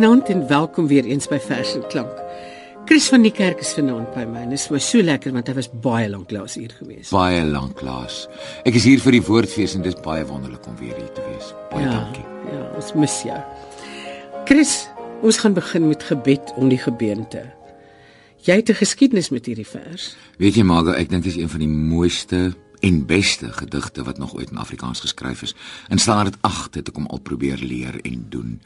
Goeienaand en welkom weer eens by Vers en Klank. Chris van die kerk is vanaand by my en dit is my so lekker want hy was baie lank laas hier gewees. Baie lank laas. Ek is hier vir die woordfees en dit is baie wonderlik om weer hier te wees. Baie ja, dankie. Ja, ons mis jou. Chris, ons gaan begin met gebed om die gebeente. Jy het 'n geskiedenis met hierdie vers. Weet jy Marga, ek dink dit is een van die mooiste en beste gedigte wat nog ooit in Afrikaans geskryf is. In standaard 8 het ek hom al probeer leer en doen.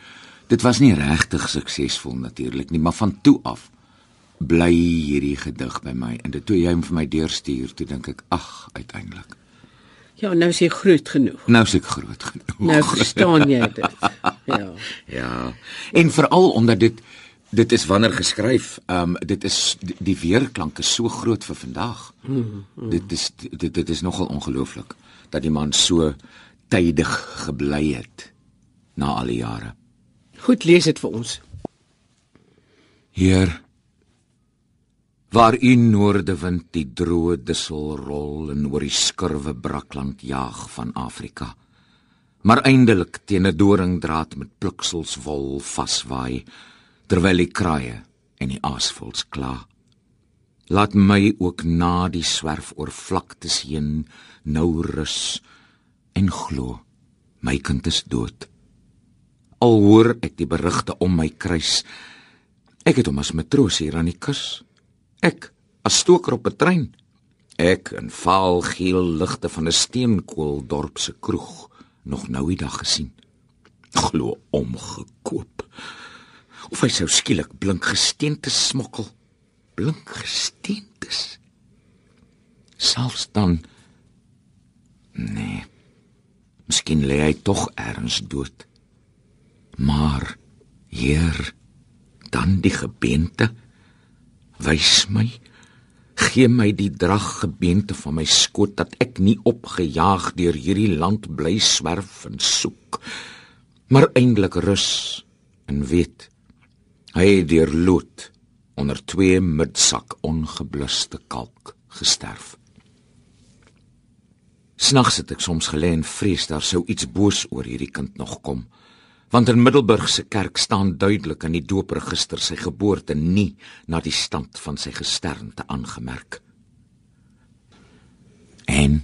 Dit was nie regtig suksesvol natuurlik nie, maar van toe af bly hierdie gedig by my en dit toe jy hom vir my deurstuur, toe dink ek, ag, uiteindelik. Ja, nou is jy groot genoeg. Nou is ek groot genoeg. Nou verstaan jy dit. Ja. Ja. En veral omdat dit dit is wanneer geskryf, ehm um, dit is die, die weerklank is so groot vir vandag. Mm, mm. Dit is dit dit is nogal ongelooflik dat die man so tydig gebly het na al die jare. Goed, lees dit vir ons. Heer Waar u noordewind die droë dissel rol en oor die skurwe brakland jaag van Afrika. Maar eindelik teen 'n doringdraad met pliksels wol vaswaai terwyl die kraaie en die aasvoëls kla. Laat my ook na die swerf oor vlaktes heen nou rus en glo my kind is dood. Al hoor ek die berigte om my kruis. Ek het hom as matroos hier aan die kus. Ek as stoker op 'n trein. Ek in vaal geel ligte van 'n steenkool dorp se kroeg nog nou die dag gesien. Glo omgekoop. Of hy sou skielik blink gesteente smokkel. Blink gesteentes. Selfs dan nee. Miskien lê hy tog ergens dood. Maar Heer, dan die gebeente? Wys my. Gee my die drag gebeente van my skoot dat ek nie opgejaag deur hierdie land bly swerf en soek maar eindelik rus en weet hy het deur lood onder twee midsak ongebluste kalk gesterf. Snags het ek soms gelê en vrees daar sou iets boos oor hierdie kind nog kom want in Middelburg se kerk staan duidelik in die doopregister sy geboorte nie na die stand van sy gesternte aangemerk. En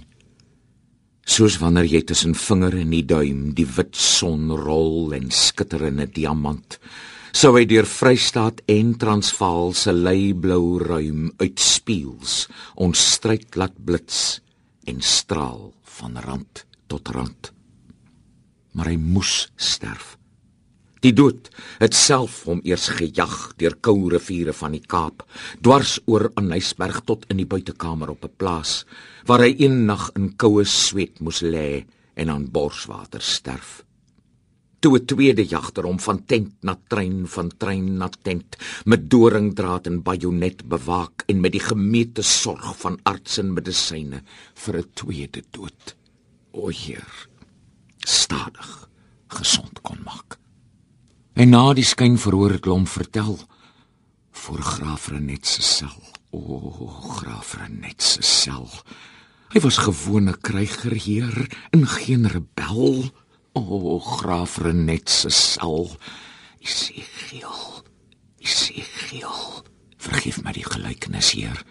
soos wanneer jy tussen vinger en die duim die wit son rol en skitter in 'n diamant, sou hy deur Vrystaat en Transvaal se leiblou ruim uitspieels ons stryd laat blits en straal van rand tot rand. Maar hy moes sterf Die dood het self hom eers gejag deur koue riviere van die Kaap, dwars oor Anysberg tot in die buitekamer op 'n plaas waar hy een nag in koue sweet moes lê en aan borswater sterf. Toe 'n tweede jagter hom van tent na trein, van trein na tent met doringdraad en bajonet bewaak en met die gemeete sorg van arts en medisyne vir 'n tweede dood. O Heer, stadig gesond kon maak. En na die skyn verhoor het hom vertel voor graaf Renet se sel. O, graaf Renet se sel. Hy was gewone krygerheer en geen rebel. O, graaf Renet se sel. Isigiel. Isigiel. Vergif my die gelykenis, Heer.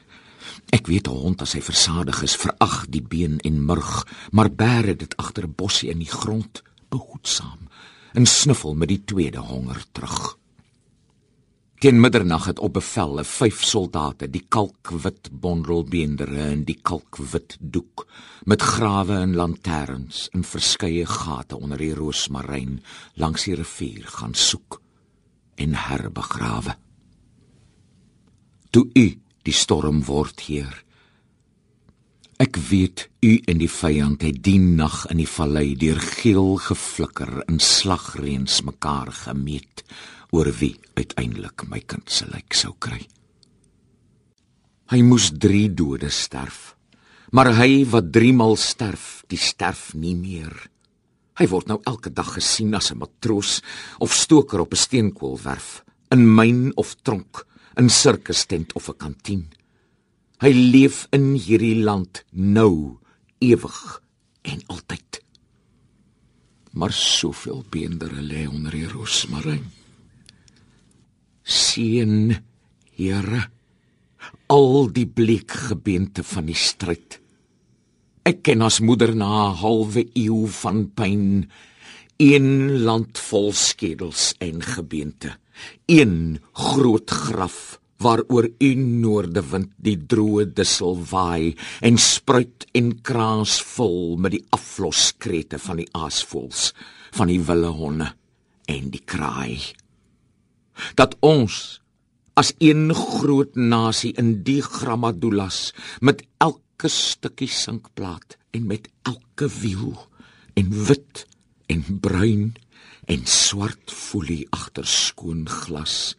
Ek weet 'n hond as hy versadig is, verag die been en murg, maar bære dit agter 'n bossie in die grond, behoedsaam en snuffel met die tweede honger terug. Teen middernag het op bevel 'n vyf soldate die kalkwit bondelbeendere en die kalkwit doek met grawe en lanterns in verskeie gate onder die roosmaryn langs die rivier gaan soek en herbegrawe. Toe u die storm word hier Ek weet u en die vyand het die nag in die vallei deur geel geflikker in slagreens mekaar gemeet oor wie uiteindelik my kind se lijk sou kry. Hy moes 3 dode sterf. Maar hy wat 3 maal sterf, die sterf nie meer. Hy word nou elke dag gesien as 'n matroos of stoker op 'n steenkoolwerf, in myn of tronk, in sirkus tent of 'n kantien. Hy leef in hierdie land nou, ewig en altyd. Maar soveel beendere lê onder die rosmaryn. Seën, Here, al die bleek gebeente van die stryd. Ek ken as moeder na 'n halwe eeu van pyn, een land vol skedels en gebeente, een groot graf waaroor u noordewind die droë dissel waai en spruit en kraas vol met die afloskrete van die aasvoëls, van die wilde honde en die kraai. Dat ons as een groot nasie in die grammadulas met elke stukkie sinkplaat en met elke wiel en wit en bruin en swart folie agter skoon glas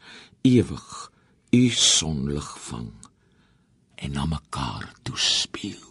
ewig u sonlig vang en na mekaar toespeel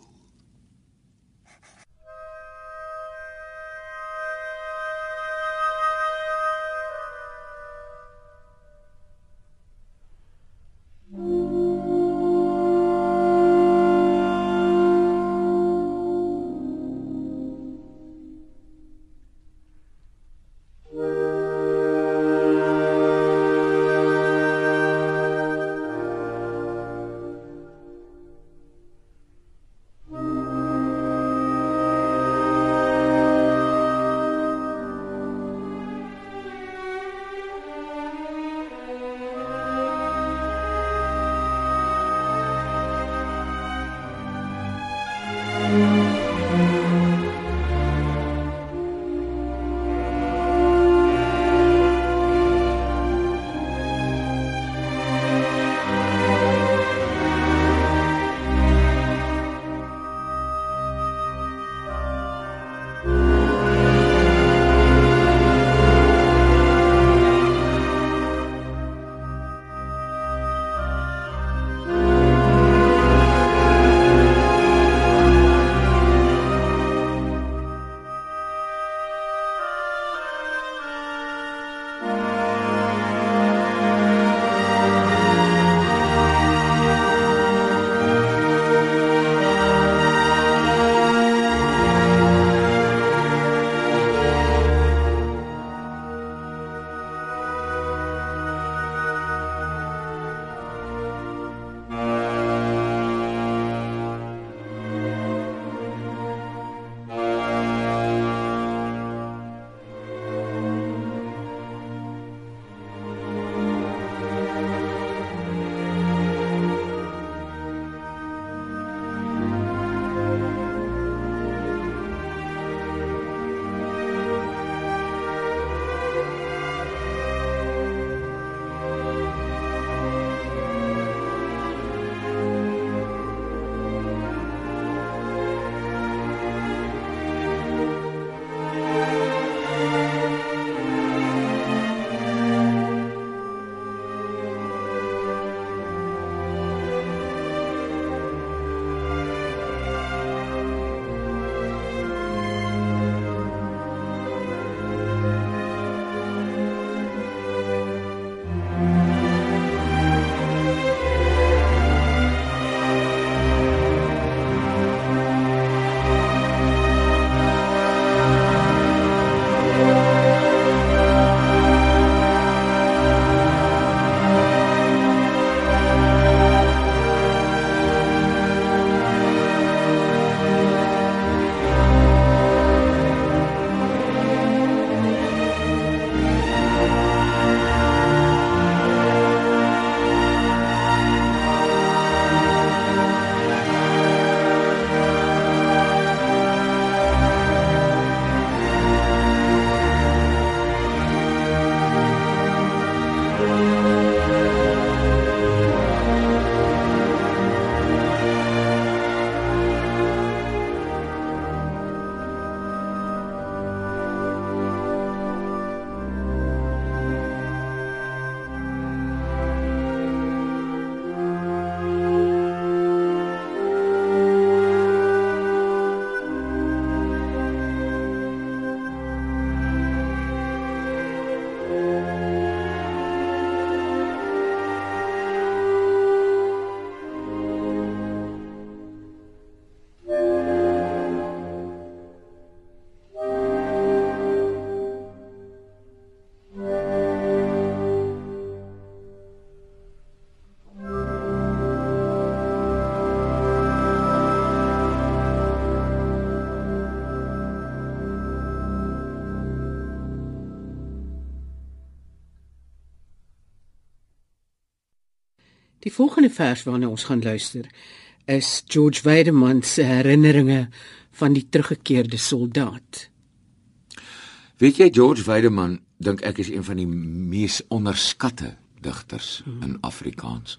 volgende vers waarna ons gaan luister is George Weideman se herinneringe van die teruggekeerde soldaat. Weet jy George Weideman dink ek is een van die mees onderskatte digters hmm. in Afrikaans.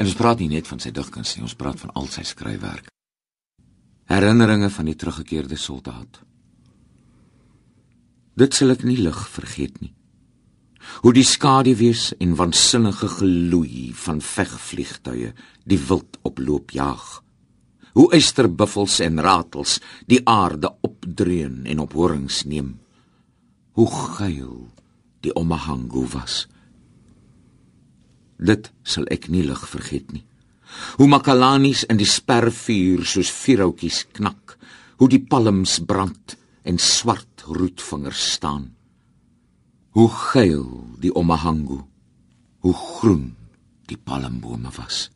En ons praat nie net van sy digkuns nie, ons praat van al sy skryfwerk. Herinneringe van die teruggekeerde soldaat. Dit sal ek nie lig vergeet nie. Hoe die skaduwees en waansinnige geloei van vegvliegtuie die wild oploop jaag. Hoe eysterbuffels en ratels die aarde opdreun en op horings neem. Hoe geil die omahango was. Dit sal ek nie lig vergeet nie. Hoe makalanies in die spervuur soos vuurhoutjies knak, hoe die palms brand en swart roetvingers staan. Hoe geil die omahango, hoe groen die palmbome was.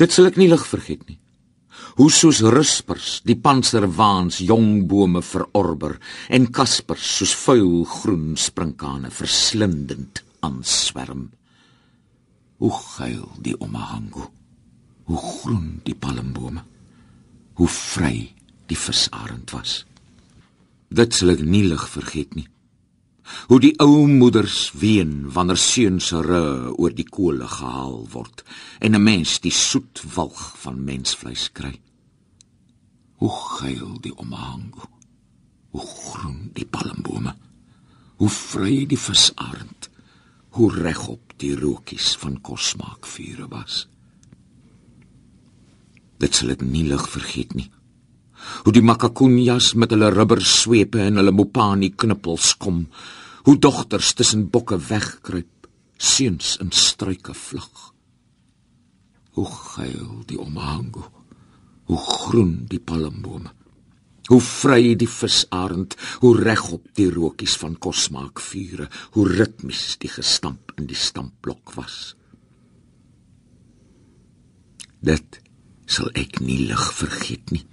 Dit sal ek nie lig vergeet nie. Hoe soos ruspers die panserwaans jong bome verorber en kaspers soos vuil groen sprinkane verslindend aanswerm. Hoe geil die omahango. Hoe groen die palmbome. Hoe vry die visarend was. Dit sal ek nie lig vergeet nie. Hoe die ou moeders ween wanneer seuns se ru oor die kole gehaal word en 'n mens die soet walg van mensvleis kry. Hoe geil die omahango. Hoe groen die palmbome. Hoe vry die visarend. Hoe regop die rookies van kosmaak vure was. Dit sal ek nie lig vergeet nie. Hoe die makakunjas met hulle rubber swepe en hulle mopani knippels kom, hoe dogters tussen bokke wegkruip, seuns in struike vlug. Hoe geil die omahango, hoe groen die palmbome. Hoe vry die visarend, hoe regop die rookies van kosmaak vure, hoe ritmies die gestamp in die stampblok was. Dit sal ek nie lig vergeet nie.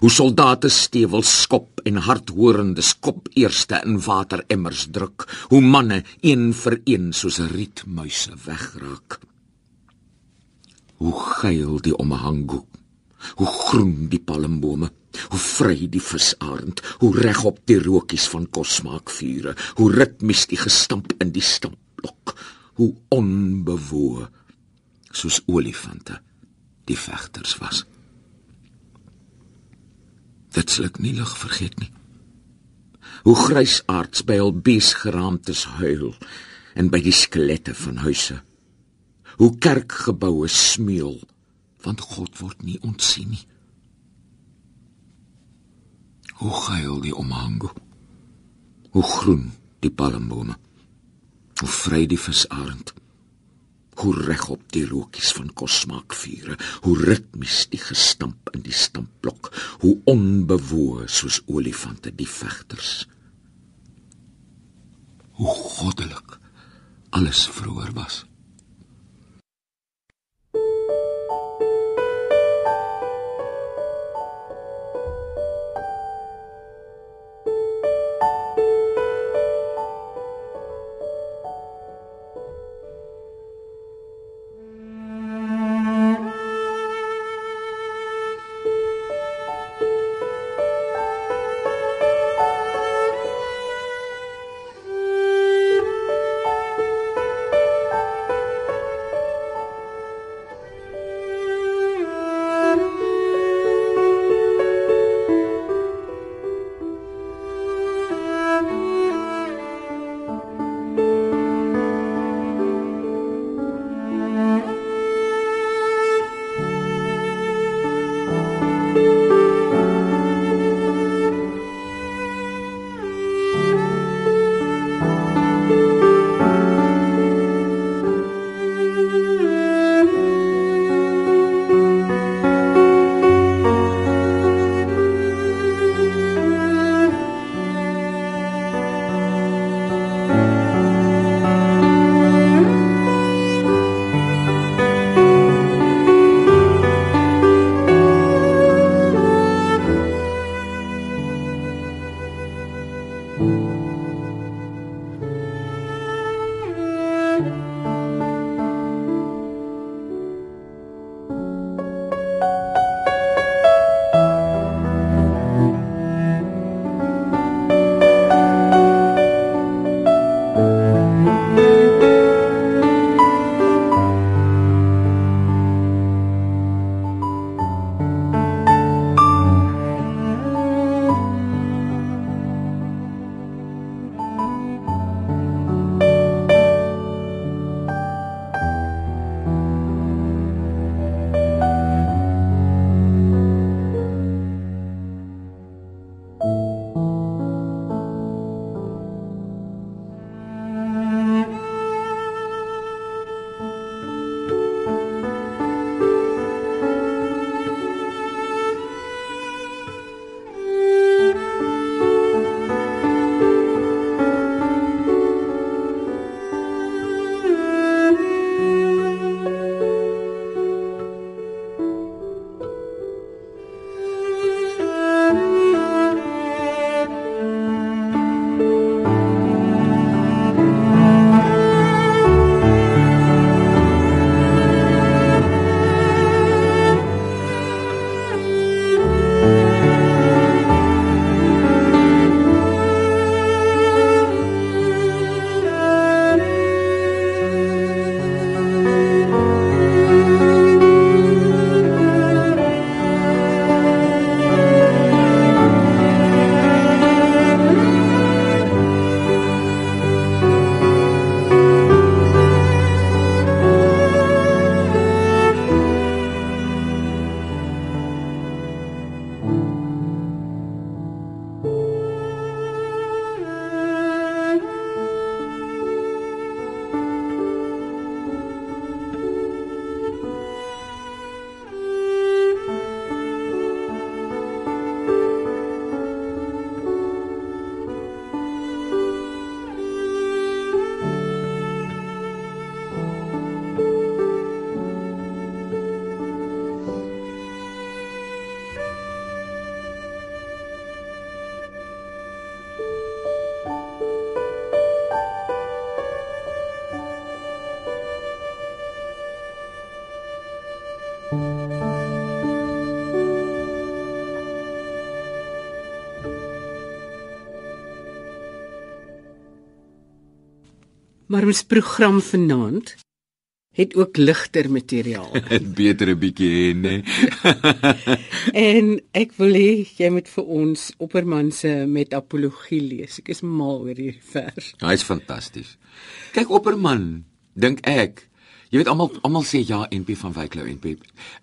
Hoe soldate stewels skop en hardhorende skop eerste in wateremmers druk, hoe manne een vir een soos rietmuise wegraak. Hoe geil die omhango, hoe groen die palmbome. Hoe vry die visarend, hoe regop die rookies van kosmaak vure, hoe ritmies die gestamp in die stampblok, hoe onbewoe soos olifante die vegters was. Dit sal ek nie lig vergeet nie. Hoe grysaards by al beesgeraamtes huil en by die skelette van huise. Hoe kerkgeboue smeel want God word nie ontsien nie. Hoe geil die omhango. Hoe groen die palmbome. Hoe vry die visarend. Hoe regop die rookies van kosmaak vure. Hoe ritmies die gestamp in die stampblok. Hoe onbewoe soos olifante die vegters. Hoe goddelik alles vroeër was. Maar ons program vanaand het ook ligter materiaal. Beter 'n bietjie hê, né? en ek wil hê jy moet vir ons Opperman se met apologie lees. Ek is mal oor hierdie vers. Hy is fantasties. Kyk Opperman, dink ek Jy weet almal almal sê ja NP van Wyklou NP.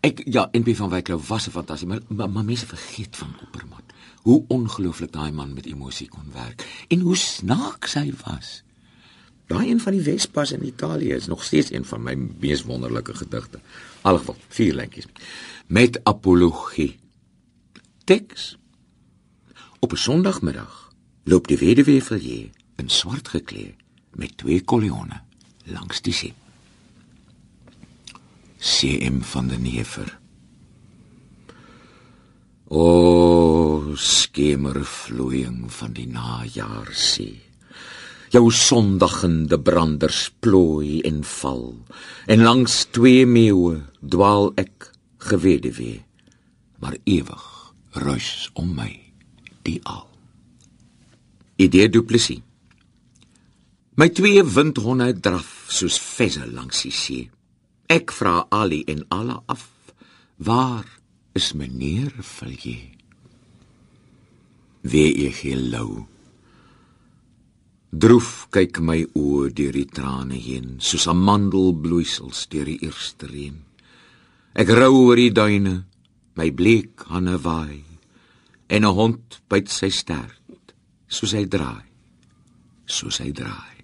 Ek ja NP van Wyklou was 'n fantasties, maar, maar maar mense vergeet van Opperman. Hoe ongelooflik daai man met emosie kon werk en hoe snaaks hy was. Daai een van die Vespas in Italië is nog steeds een van my mees wonderlike gedigte. Algeval, vier lyntjies. Met apologie. Teks. Op 'n Sondagmiddag loop die weduwee Villiers in swart geklee met twee koljonne langs die see. CM van der Neever. O, skemervloeiing van die najaarsee. Jou sondigende branders plooi en val en langs twee meeue dwaal ek geweduwee maar ewig ruis om my die al. Idee duplisie my twee windhonde draf soos vesse langs die see ek vra ali en alle af waar is meneer Villiers wie ek gelou Droef kyk my oë deur die trane heen, soos amandelbloeisels deur die eerste reën. Ek rou oor die duine, my bleek hande waai, en 'n hond byt sy stert, soos hy draai, soos hy draai.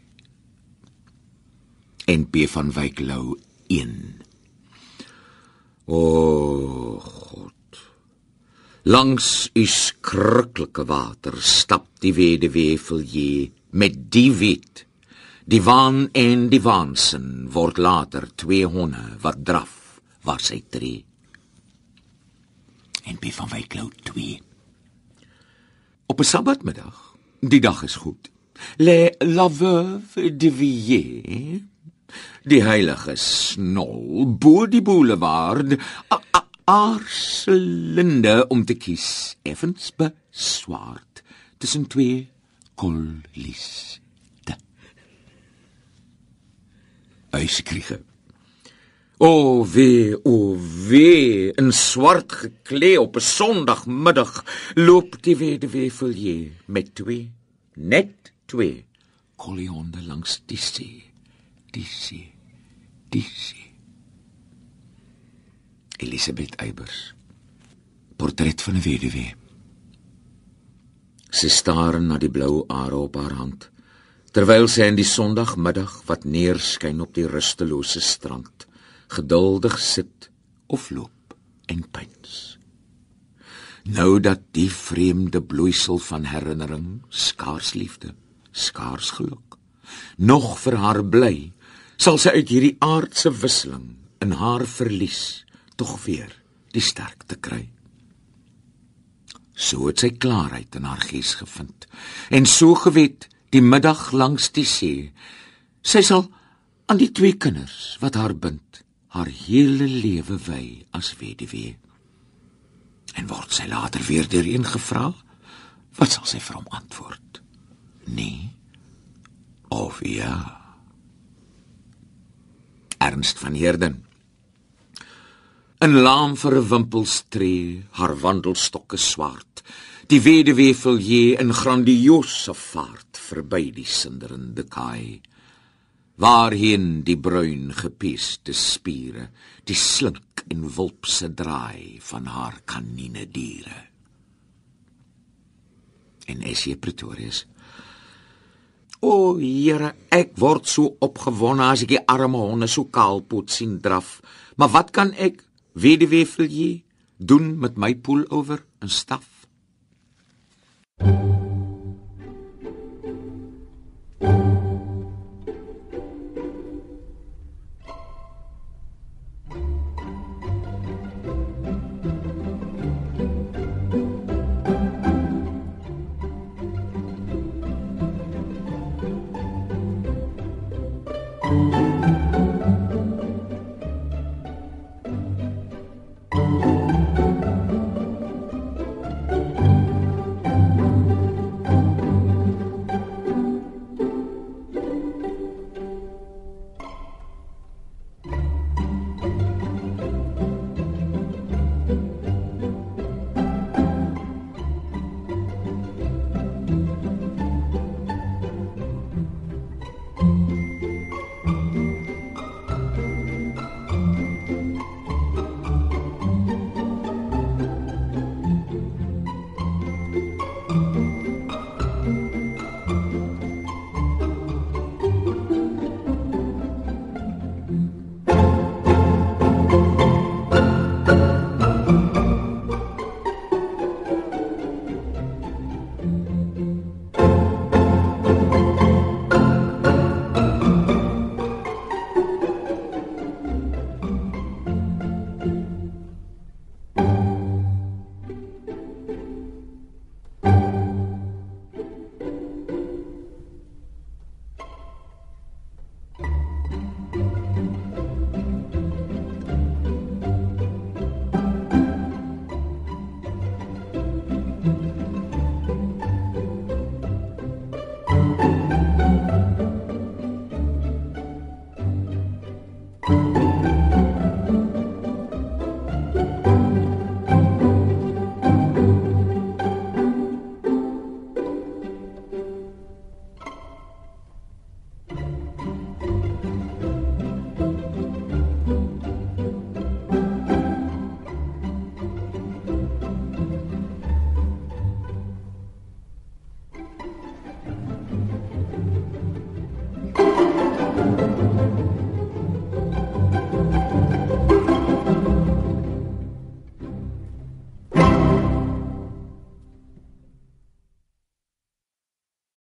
En P van Wyk Lou 1. O God. Langs u skrikkelike water stap die weduwee Villiers met die wit die waan en die waansin word later twee honde wat draf waar sy tree en by van wyklou 2 op 'n sabbatmiddag die dag is goed le la veuve de Villiers die heilige snol bo die boulevard aarselende om te kies effens beswaard tussen twee kollieste. Uitskriege. O wee, o wee, in swart geklee op 'n Sondagmiddag loop die weduwee Villiers met twee, net twee kollionde langs die see. Die see. Die see. Elisabeth Eybers. Portret van 'n weduwee. Sy staar na die blou are op haar hand terwyl sy in die Sondagmiddag wat neerskyn op die rustelose strand geduldig sit of loop en pyns. Nou dat die vreemde bloeisel van herinnering skaars liefde, skaars geluk nog vir haar bly, sal sy uit hierdie aardse wisseling in haar verlies tog weer die sterkte kry. So het sy klaarheid in haar gees gevind en so gewet die middag langs die see. Sy sal aan die twee kinders wat haar bind, haar hele lewe wy as weduwee. En word sy later weer deuren gevra, wat sal sy vir hom antwoord? Nee. Of ja. Ernst van Heerden in laam vir 'n wimpelstree, haar wandelstokke swart. Die weduwee Villiers in grandiose vaart verby die sinderende kaai. Waarheen die bruin gepieste spiere, die slink en wulpse draai van haar kanine diere. En Esie Pretorius O Here, ek word so opgewonde as ek die arme honde so kaalpot sien draf. Maar wat kan ek Weduwee Villiers doen met my pullover en staf.